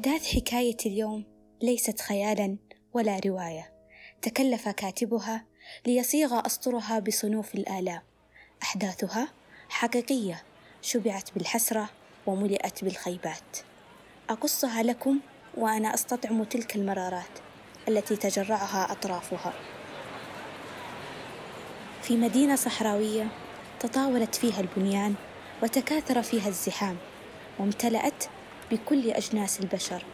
أحداث حكاية اليوم ليست خيالا ولا رواية. تكلف كاتبها ليصيغ أسطرها بصنوف الآلام أحداثها حقيقية شبعت بالحسرة وملئت بالخيبات. أقصها لكم وأنا أستطعم تلك المرارات التي تجرعها أطرافها. في مدينة صحراوية تطاولت فيها البنيان وتكاثر فيها الزحام وامتلأت بكل أجناس البشر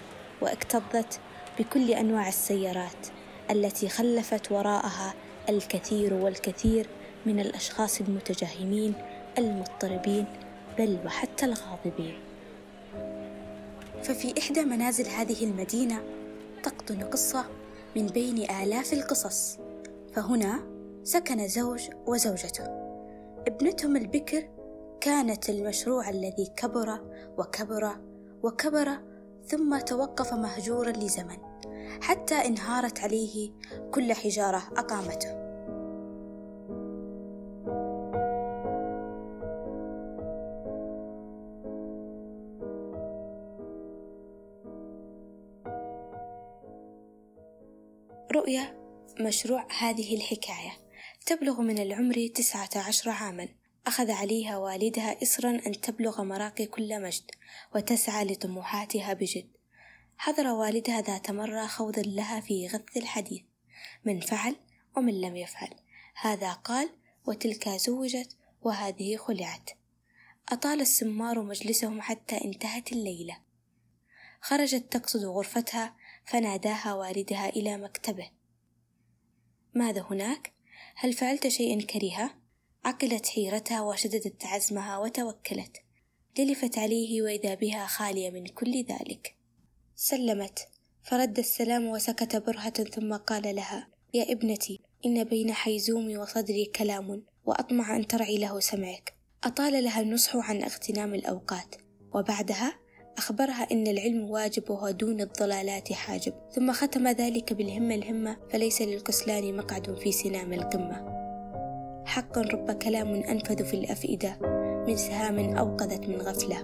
واكتظت بكل أنواع السيارات التي خلفت وراءها الكثير والكثير من الأشخاص المتجهمين المضطربين بل وحتى الغاضبين. ففي إحدى منازل هذه المدينة تقطن قصة من بين آلاف القصص. فهنا سكن زوج وزوجته. ابنتهم البكر كانت المشروع الذي كبر وكبر وكبر ثم توقف مهجورا لزمن حتى انهارت عليه كل حجارة أقامته. رؤيا مشروع هذه الحكاية تبلغ من العمر تسعة عشر عاما. أخذ عليها والدها إصرا أن تبلغ مراقي كل مجد وتسعى لطموحاتها بجد. حضر والدها ذات مرة خوضا لها في غث الحديث. من فعل ومن لم يفعل. هذا قال وتلك زوجت وهذه خلعت. أطال السمار مجلسهم حتى انتهت الليلة. خرجت تقصد غرفتها فناداها والدها إلى مكتبه. ماذا هناك؟ هل فعلت شيئا كريها؟ عقلت حيرتها وشددت عزمها وتوكلت جلفت عليه وإذا بها خالية من كل ذلك. سلمت فرد السلام وسكت برهة ثم قال لها يا ابنتي إن بين حيزومي وصدري كلام وأطمع أن ترعي له سمعك. أطال لها النصح عن اغتنام الأوقات وبعدها أخبرها أن العلم واجب وهو دون الضلالات حاجب ثم ختم ذلك بالهمة الهمة فليس للكسلان مقعد في سنام القمة. حقا رب كلام أنفذ في الأفئدة من سهام أوقدت من غفلة.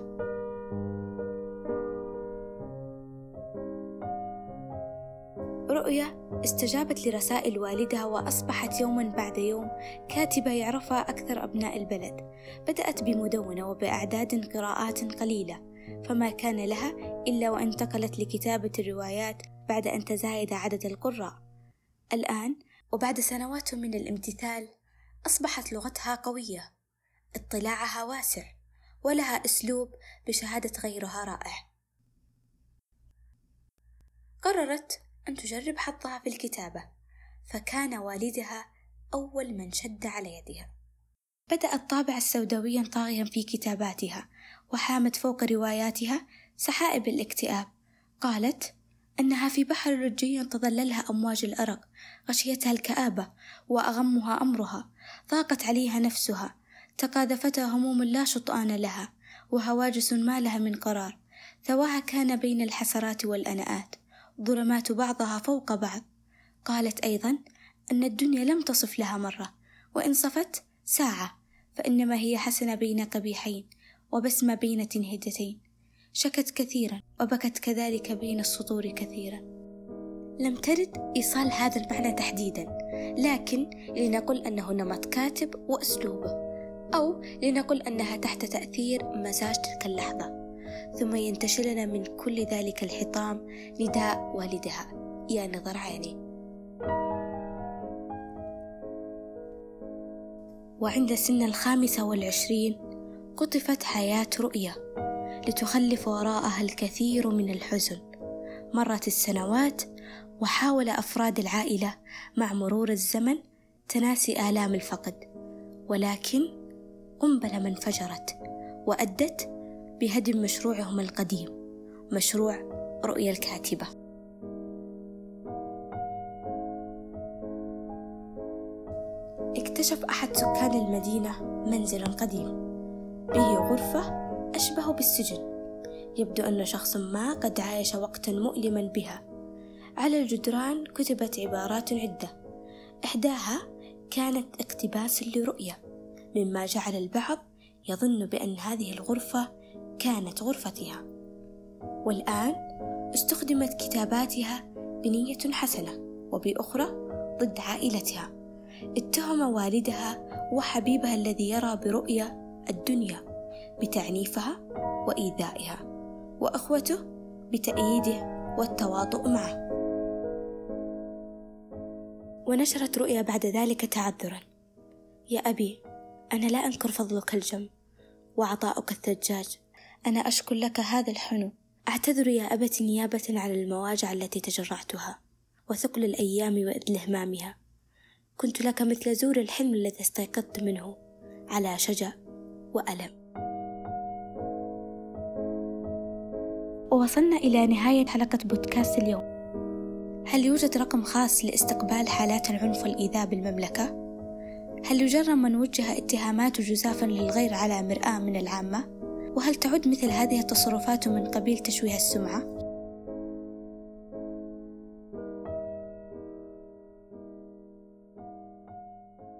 رؤيا استجابت لرسائل والدها وأصبحت يوما بعد يوم كاتبة يعرفها أكثر أبناء البلد. بدأت بمدونة وبأعداد قراءات قليلة فما كان لها إلا وأن انتقلت لكتابة الروايات بعد أن تزايد عدد القراء. الآن وبعد سنوات من الامتثال أصبحت لغتها قوية. اطلاعها واسع ولها أسلوب بشهادة غيرها رائع. قررت أن تجرب حظها في الكتابة فكان والدها أول من شد على يدها. بدأ الطابع السوداويا طاغيا في كتاباتها وحامت فوق رواياتها سحائب الاكتئاب. قالت أنها في بحر رجي تظللها أمواج الأرق غشيتها الكآبة وأغمها أمرها ضاقت عليها نفسها تقاذفتها هموم لا شطآن لها وهواجس ما لها من قرار ثواها كان بين الحسرات والأناءات ظلمات بعضها فوق بعض. قالت أيضا أن الدنيا لم تصف لها مرة وإن صفت ساعة فإنما هي حسنة بين قبيحين وبسمة بين تنهدتين. شكت كثيرا وبكت كذلك بين السطور كثيرا. لم ترد إيصال هذا المعنى تحديدا لكن لنقل أنه نمط كاتب وأسلوبه أو لنقل أنها تحت تأثير مزاج تلك اللحظة. ثم ينتشر لنا من كل ذلك الحطام نداء والدها. يا نظر عيني. وعند سن الخامسة والعشرين قطفت حياة رؤية لتخلف وراءها الكثير من الحزن. مرت السنوات وحاول أفراد العائلة مع مرور الزمن تناسي آلام الفقد ولكن قنبلة ما انفجرت وأدت بهدم مشروعهم القديم مشروع رؤيا الكاتبة. اكتشف أحد سكان المدينة منزلا قديم به غرفة أشبه بالسجن. يبدو أن شخص ما قد عايش وقتا مؤلما بها. على الجدران كتبت عبارات عدة. إحداها كانت اقتباس لرؤية مما جعل البعض يظن بأن هذه الغرفة كانت غرفتها. والآن استخدمت كتاباتها بنية حسنة وبأخرى ضد عائلتها. اتهم والدها وحبيبها الذي يرى برؤية الدنيا. بتعنيفها وإيذائها وأخوته بتأييده والتواطؤ معه. ونشرت رؤيا بعد ذلك تعذرا. يا أبي أنا لا أنكر فضلك الجم وعطاؤك الثجاج. أنا أشكر لك هذا الحنو. أعتذر يا أبت نيابة عن المواجع التي تجرعتها وثقل الأيام وإذلهمامها كنت لك مثل زور الحلم الذي استيقظت منه على شجا وألم. ووصلنا إلى نهاية حلقة بودكاست اليوم هل يوجد رقم خاص لاستقبال حالات العنف والإيذاء بالمملكة؟ هل يجرم من وجه اتهامات جزافا للغير على مرآة من العامة؟ وهل تعد مثل هذه التصرفات من قبيل تشويه السمعة؟